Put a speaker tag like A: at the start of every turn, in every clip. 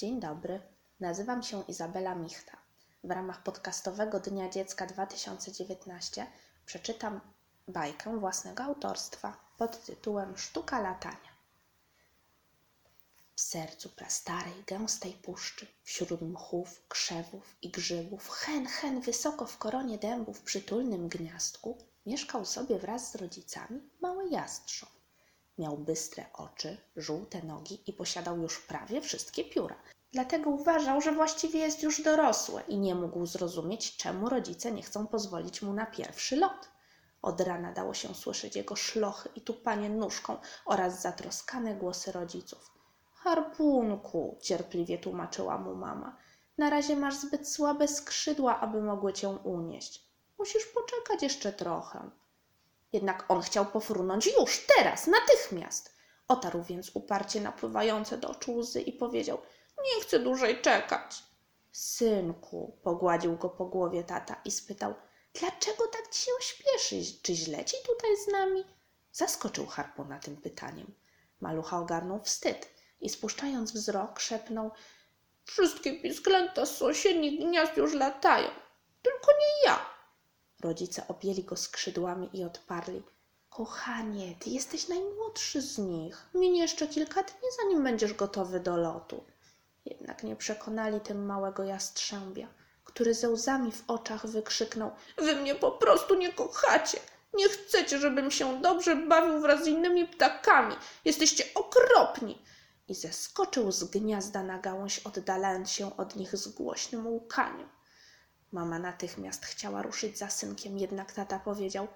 A: Dzień dobry, nazywam się Izabela Michta. W ramach podcastowego Dnia Dziecka 2019 przeczytam bajkę własnego autorstwa pod tytułem Sztuka latania. W sercu prastarej, gęstej puszczy, wśród mchów, krzewów i grzybów, hen, hen, wysoko w koronie dębów, przytulnym gniazdku, mieszkał sobie wraz z rodzicami mały jastrząb. Miał bystre oczy, żółte nogi i posiadał już prawie wszystkie pióra. Dlatego uważał, że właściwie jest już dorosły i nie mógł zrozumieć, czemu rodzice nie chcą pozwolić mu na pierwszy lot. Od rana dało się słyszeć jego szlochy i tupanie nóżką oraz zatroskane głosy rodziców. Harpunku, cierpliwie tłumaczyła mu mama. Na razie masz zbyt słabe skrzydła, aby mogły cię unieść. Musisz poczekać jeszcze trochę. Jednak on chciał pofrunąć już, teraz, natychmiast. Otarł więc uparcie napływające do oczu łzy i powiedział: Nie chcę dłużej czekać. Synku, pogładził go po głowie tata i spytał: Dlaczego tak ci się śpieszy? Czy źle ci tutaj z nami? Zaskoczył harpuna tym pytaniem. Malucha ogarnął wstyd i spuszczając wzrok, szepnął: Wszystkie pisklęta z sąsiednich gniazd już latają, tylko nie ja. Rodzice objęli go skrzydłami i odparli. Kochanie, ty jesteś najmłodszy z nich. Minie jeszcze kilka dni, zanim będziesz gotowy do lotu. Jednak nie przekonali tym małego jastrzębia, który ze łzami w oczach wykrzyknął: Wy mnie po prostu nie kochacie. Nie chcecie, żebym się dobrze bawił wraz z innymi ptakami. Jesteście okropni. I zeskoczył z gniazda na gałąź, oddalając się od nich z głośnym łkaniem. Mama natychmiast chciała ruszyć za synkiem, jednak tata powiedział: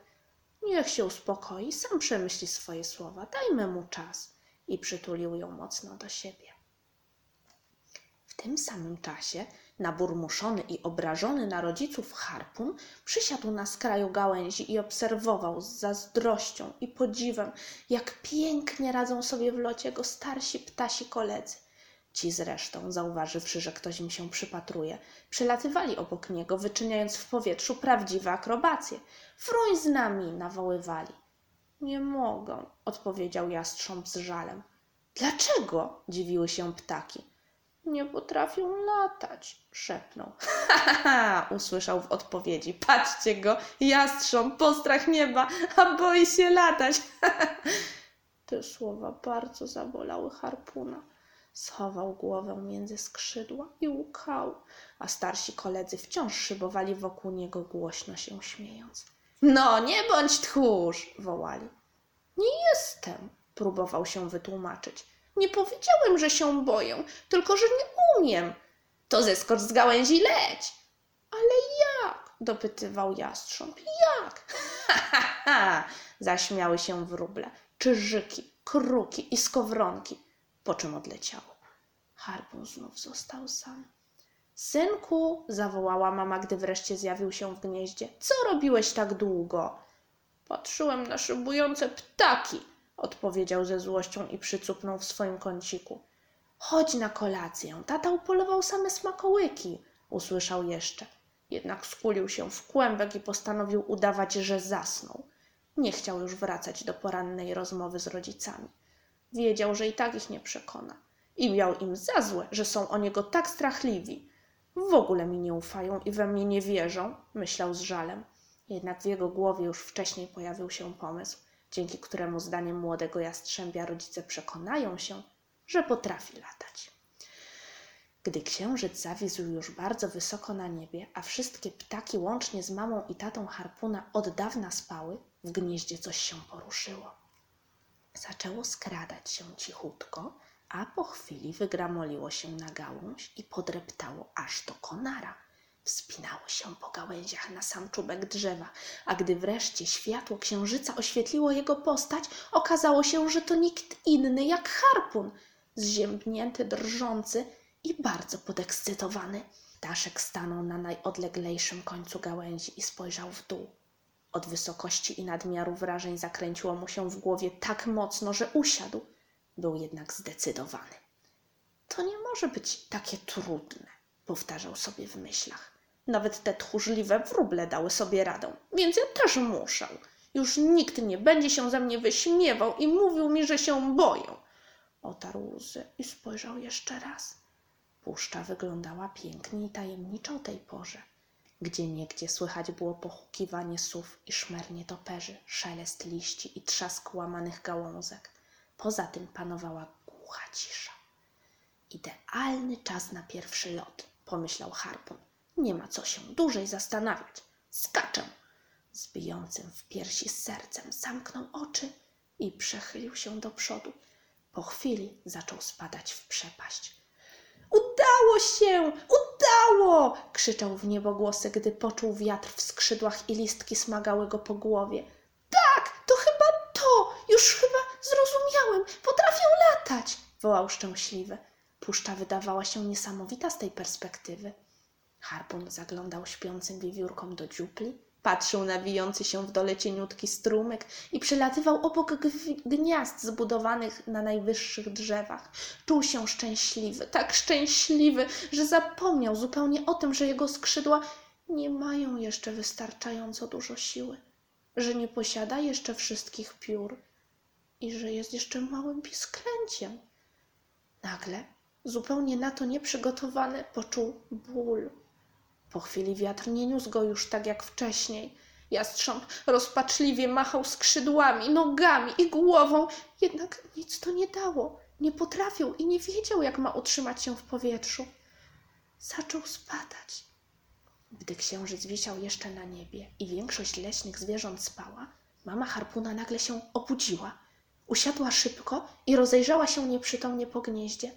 A: Niech się uspokoi, sam przemyśli swoje słowa, dajmy mu czas. I przytulił ją mocno do siebie. W tym samym czasie naburmuszony i obrażony na rodziców harpun przysiadł na skraju gałęzi i obserwował z zazdrością i podziwem, jak pięknie radzą sobie w locie go starsi ptasi koledzy. Ci zresztą, zauważywszy, że ktoś im się przypatruje, przylatywali obok niego, wyczyniając w powietrzu prawdziwe akrobacje. Fruń z nami, nawoływali. Nie mogę, odpowiedział jastrząb z żalem. Dlaczego? dziwiły się ptaki. Nie potrafią latać, szepnął. Ha, ha, ha, usłyszał w odpowiedzi. Patrzcie go, jastrząb, postrach nieba, a boi się latać. Te słowa bardzo zabolały harpuna. Schował głowę między skrzydła i łkał, a starsi koledzy wciąż szybowali wokół niego, głośno się śmiejąc. No, nie bądź tchórz, wołali. Nie jestem, próbował się wytłumaczyć. Nie powiedziałem, że się boję, tylko że nie umiem. To zeskocz z gałęzi leć. Ale jak? dopytywał jastrząb. Jak? Ha, ha, ha! Zaśmiały się wróble, czyżyki, kruki i skowronki, po czym odleciało. Harpun znów został sam. Synku, zawołała mama, gdy wreszcie zjawił się w gnieździe. Co robiłeś tak długo? Patrzyłem na szybujące ptaki, odpowiedział ze złością i przycupnął w swoim kąciku. Chodź na kolację, tata upolował same smakołyki, usłyszał jeszcze. Jednak skulił się w kłębek i postanowił udawać, że zasnął. Nie chciał już wracać do porannej rozmowy z rodzicami. Wiedział, że i tak ich nie przekona. I miał im za złe, że są o niego tak strachliwi. W ogóle mi nie ufają i we mnie nie wierzą, myślał z żalem. Jednak w jego głowie już wcześniej pojawił się pomysł, dzięki któremu zdaniem młodego jastrzębia rodzice przekonają się, że potrafi latać. Gdy księżyc zawisł już bardzo wysoko na niebie, a wszystkie ptaki łącznie z mamą i tatą harpuna od dawna spały, w gnieździe coś się poruszyło. Zaczęło skradać się cichutko, a po chwili wygramoliło się na gałąź i podreptało aż do konara. Wspinało się po gałęziach na sam czubek drzewa, a gdy wreszcie światło księżyca oświetliło jego postać, okazało się, że to nikt inny jak harpun, zziębnięty, drżący i bardzo podekscytowany. Daszek stanął na najodleglejszym końcu gałęzi i spojrzał w dół. Od wysokości i nadmiaru wrażeń zakręciło mu się w głowie tak mocno, że usiadł. Był jednak zdecydowany. To nie może być takie trudne, powtarzał sobie w myślach. Nawet te tchórzliwe wróble dały sobie radę, więc ja też muszę. Już nikt nie będzie się ze mnie wyśmiewał i mówił mi, że się boję. Otarł łzy i spojrzał jeszcze raz. Puszcza wyglądała pięknie i tajemniczo o tej porze. Gdzie niegdzie słychać było pochukiwanie sów i szmer toperzy, szelest liści i trzask łamanych gałązek. Poza tym panowała głucha cisza. Idealny czas na pierwszy lot, pomyślał Harpun. Nie ma co się dłużej zastanawiać. Skaczę! Z bijącym w piersi sercem zamknął oczy i przechylił się do przodu. Po chwili zaczął spadać w przepaść. Udało się! Udało! krzyczał w niebo głosy, gdy poczuł wiatr w skrzydłach i listki smagały go po głowie. Tak, to chyba to! Już chyba zrozumiałem! Potrafię latać! wołał szczęśliwy. Puszcza wydawała się niesamowita z tej perspektywy. Harpun zaglądał śpiącym wiewiórkom do dziupli, patrzył na wijący się w dole cieniutki strumyk i przelatywał obok gniazd zbudowanych na najwyższych drzewach. Czuł się szczęśliwy, tak szczęśliwy, że zapomniał zupełnie o tym, że jego skrzydła nie mają jeszcze wystarczająco dużo siły, że nie posiada jeszcze wszystkich piór i że jest jeszcze małym pisklęciem. Nagle, zupełnie na to nieprzygotowany, poczuł ból. Po chwili wiatr nie niósł go już tak jak wcześniej. Jastrząb rozpaczliwie machał skrzydłami, nogami i głową, jednak nic to nie dało. Nie potrafił i nie wiedział, jak ma utrzymać się w powietrzu. Zaczął spadać. Gdy księżyc wisiał jeszcze na niebie i większość leśnych zwierząt spała, mama harpuna nagle się obudziła. Usiadła szybko i rozejrzała się nieprzytomnie po gnieździe.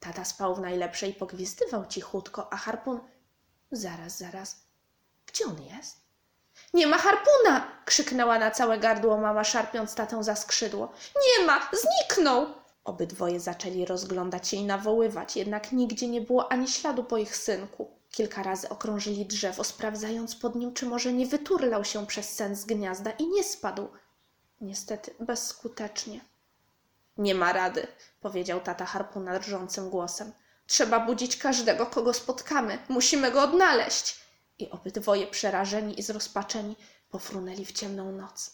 A: Tata spał w najlepszej i pogwizdywał cichutko, a harpun Zaraz, zaraz. Gdzie on jest? Nie ma harpuna! krzyknęła na całe gardło mama, szarpiąc tatę za skrzydło. Nie ma! Zniknął! Obydwoje zaczęli rozglądać się i nawoływać, jednak nigdzie nie było ani śladu po ich synku. Kilka razy okrążyli drzewo, sprawdzając pod nim, czy może nie wyturlał się przez sen z gniazda i nie spadł. Niestety bezskutecznie. Nie ma rady, powiedział tata harpuna drżącym głosem. Trzeba budzić każdego, kogo spotkamy. Musimy go odnaleźć. I obydwoje przerażeni i zrozpaczeni pofrunęli w ciemną noc.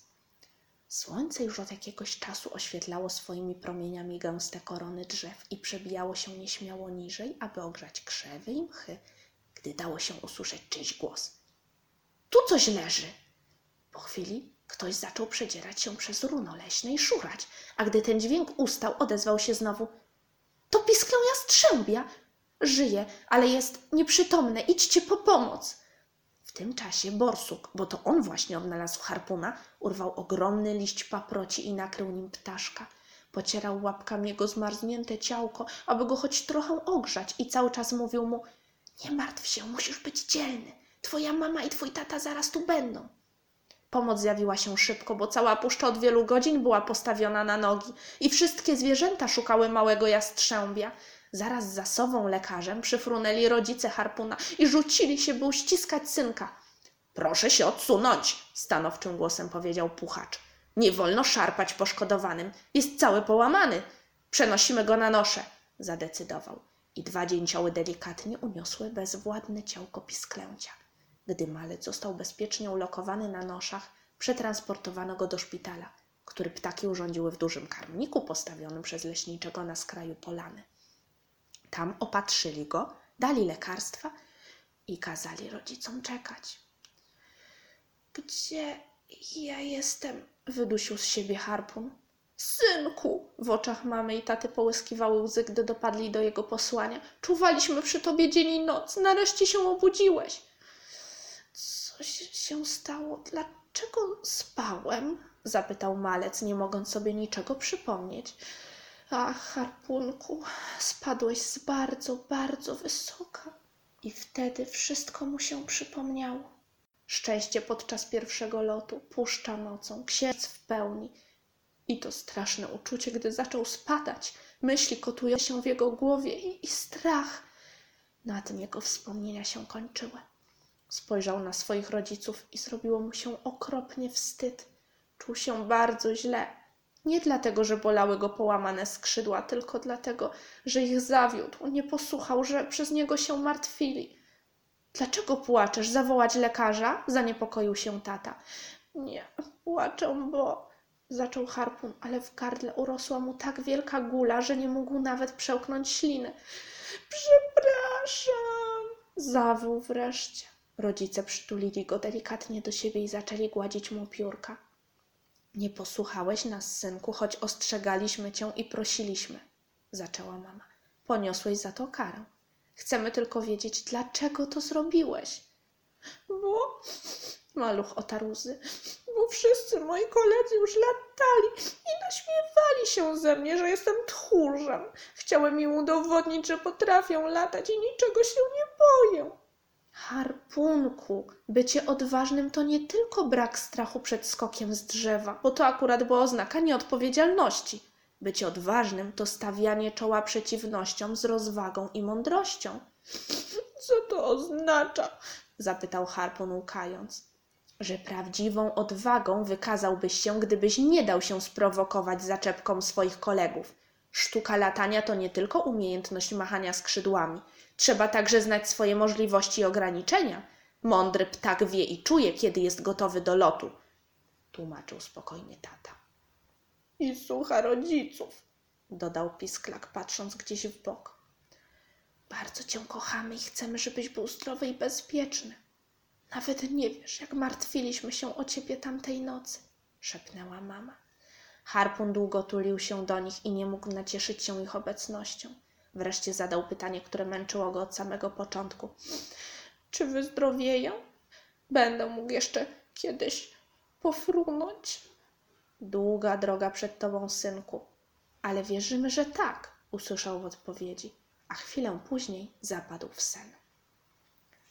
A: Słońce już od jakiegoś czasu oświetlało swoimi promieniami gęste korony drzew i przebijało się nieśmiało niżej, aby ogrzać krzewy i mchy, gdy dało się usłyszeć czyjś głos. Tu coś leży. Po chwili ktoś zaczął przedzierać się przez runo leśne i szurać, a gdy ten dźwięk ustał, odezwał się znowu – to pisklą jastrzębia. Żyje, ale jest nieprzytomne. Idźcie po pomoc. W tym czasie borsuk, bo to on właśnie odnalazł harpuna, urwał ogromny liść paproci i nakrył nim ptaszka. Pocierał łapkami jego zmarznięte ciałko, aby go choć trochę ogrzać i cały czas mówił mu Nie martw się, musisz być dzielny. Twoja mama i twój tata zaraz tu będą. Pomoc zjawiła się szybko, bo cała puszcza od wielu godzin była postawiona na nogi i wszystkie zwierzęta szukały małego jastrzębia. Zaraz za sową lekarzem przyfrunęli rodzice harpuna i rzucili się, by uściskać synka. Proszę się odsunąć, stanowczym głosem powiedział puchacz. Nie wolno szarpać poszkodowanym. Jest cały połamany. Przenosimy go na nosze, zadecydował. I dwa dzięcioły delikatnie uniosły bezwładne ciałko pisklęcia. Gdy malec został bezpiecznie ulokowany na noszach, przetransportowano go do szpitala, który ptaki urządziły w dużym karmniku postawionym przez leśniczego na skraju polany. Tam opatrzyli go, dali lekarstwa i kazali rodzicom czekać. Gdzie ja jestem? wydusił z siebie harpun. Synku! W oczach mamy i taty połyskiwały łzy, gdy dopadli do jego posłania. Czuwaliśmy przy tobie dzień i noc. Nareszcie się obudziłeś. Coś się stało. Dlaczego spałem? zapytał malec, nie mogąc sobie niczego przypomnieć. Ach, harpunku, spadłeś z bardzo, bardzo wysoka. I wtedy wszystko mu się przypomniało. Szczęście podczas pierwszego lotu, puszcza nocą, księdz w pełni. I to straszne uczucie, gdy zaczął spadać. Myśli kotują się w jego głowie i, i strach. Na tym jego wspomnienia się kończyły. Spojrzał na swoich rodziców i zrobiło mu się okropnie wstyd. Czuł się bardzo źle. Nie dlatego, że bolały go połamane skrzydła, tylko dlatego, że ich zawiódł, nie posłuchał, że przez niego się martwili. Dlaczego płaczesz? Zawołać lekarza? Zaniepokoił się tata. Nie, płaczę, bo. Zaczął harpun, ale w gardle urosła mu tak wielka gula, że nie mógł nawet przełknąć śliny. Przepraszam. Zawył wreszcie. Rodzice przytulili go delikatnie do siebie i zaczęli gładzić mu piórka. Nie posłuchałeś nas, synku, choć ostrzegaliśmy cię i prosiliśmy, zaczęła mama. Poniosłeś za to karę. Chcemy tylko wiedzieć, dlaczego to zrobiłeś. Bo, maluch otarł łzy, bo wszyscy moi koledzy już latali i naśmiewali się ze mnie, że jestem tchórzem. Chciałem im udowodnić, że potrafią latać i niczego się nie boję. Harpunku, bycie odważnym to nie tylko brak strachu przed skokiem z drzewa, bo to akurat była oznaka nieodpowiedzialności. Bycie odważnym to stawianie czoła przeciwnościom z rozwagą i mądrością. Co to oznacza? zapytał Harpun łkając. Że prawdziwą odwagą wykazałbyś się, gdybyś nie dał się sprowokować zaczepką swoich kolegów. Sztuka latania to nie tylko umiejętność machania skrzydłami. Trzeba także znać swoje możliwości i ograniczenia. Mądry ptak wie i czuje, kiedy jest gotowy do lotu, tłumaczył spokojnie tata. I słucha rodziców, dodał pisklak, patrząc gdzieś w bok. Bardzo cię kochamy i chcemy, żebyś był zdrowy i bezpieczny. Nawet nie wiesz, jak martwiliśmy się o ciebie tamtej nocy, szepnęła mama. Harpun długo tulił się do nich i nie mógł nacieszyć się ich obecnością. Wreszcie zadał pytanie, które męczyło go od samego początku. Czy wyzdrowieję? Będę mógł jeszcze kiedyś pofrunąć? Długa droga przed tobą, synku. Ale wierzymy, że tak, usłyszał w odpowiedzi, a chwilę później zapadł w sen.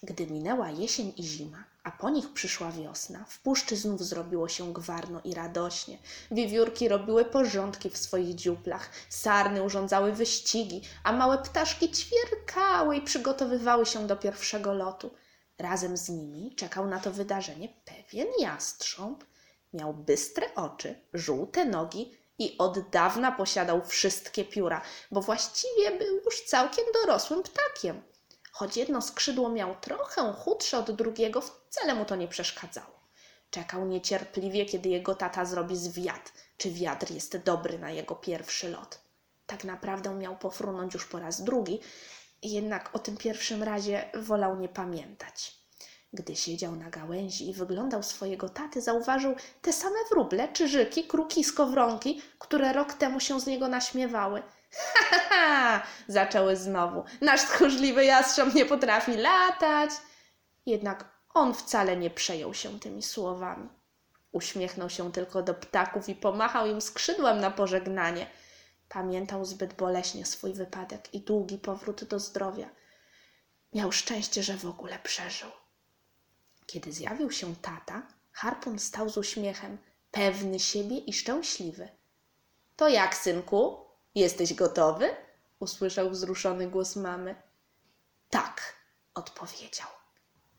A: Gdy minęła jesień i zima, a po nich przyszła wiosna, w puszczy znów zrobiło się gwarno i radośnie. Wiewiórki robiły porządki w swoich dziuplach, sarny urządzały wyścigi, a małe ptaszki ćwierkały i przygotowywały się do pierwszego lotu. Razem z nimi czekał na to wydarzenie pewien jastrząb. Miał bystre oczy, żółte nogi i od dawna posiadał wszystkie pióra, bo właściwie był już całkiem dorosłym ptakiem. Choć jedno skrzydło miał trochę chudsze od drugiego, wcale mu to nie przeszkadzało. Czekał niecierpliwie, kiedy jego tata zrobi zwiat, czy wiatr jest dobry na jego pierwszy lot. Tak naprawdę miał pofrunąć już po raz drugi, jednak o tym pierwszym razie wolał nie pamiętać. Gdy siedział na gałęzi i wyglądał swojego taty, zauważył te same wróble, czyżyki, kruki, skowronki, które rok temu się z niego naśmiewały. Ha, ha, ha! zaczęły znowu. Nasz tchórzliwy jastrząb nie potrafi latać. Jednak on wcale nie przejął się tymi słowami. Uśmiechnął się tylko do ptaków i pomachał im skrzydłem na pożegnanie. Pamiętał zbyt boleśnie swój wypadek i długi powrót do zdrowia. Miał szczęście, że w ogóle przeżył. Kiedy zjawił się tata, Harpun stał z uśmiechem, pewny siebie i szczęśliwy. To jak, synku? Jesteś gotowy? usłyszał wzruszony głos mamy. Tak, odpowiedział.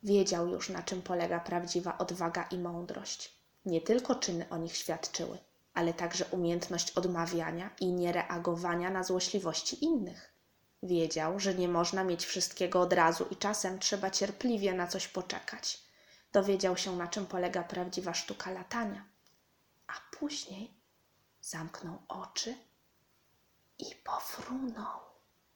A: Wiedział już, na czym polega prawdziwa odwaga i mądrość. Nie tylko czyny o nich świadczyły, ale także umiejętność odmawiania i niereagowania na złośliwości innych. Wiedział, że nie można mieć wszystkiego od razu i czasem trzeba cierpliwie na coś poczekać. Dowiedział się, na czym polega prawdziwa sztuka latania. A później zamknął oczy i pofrunął.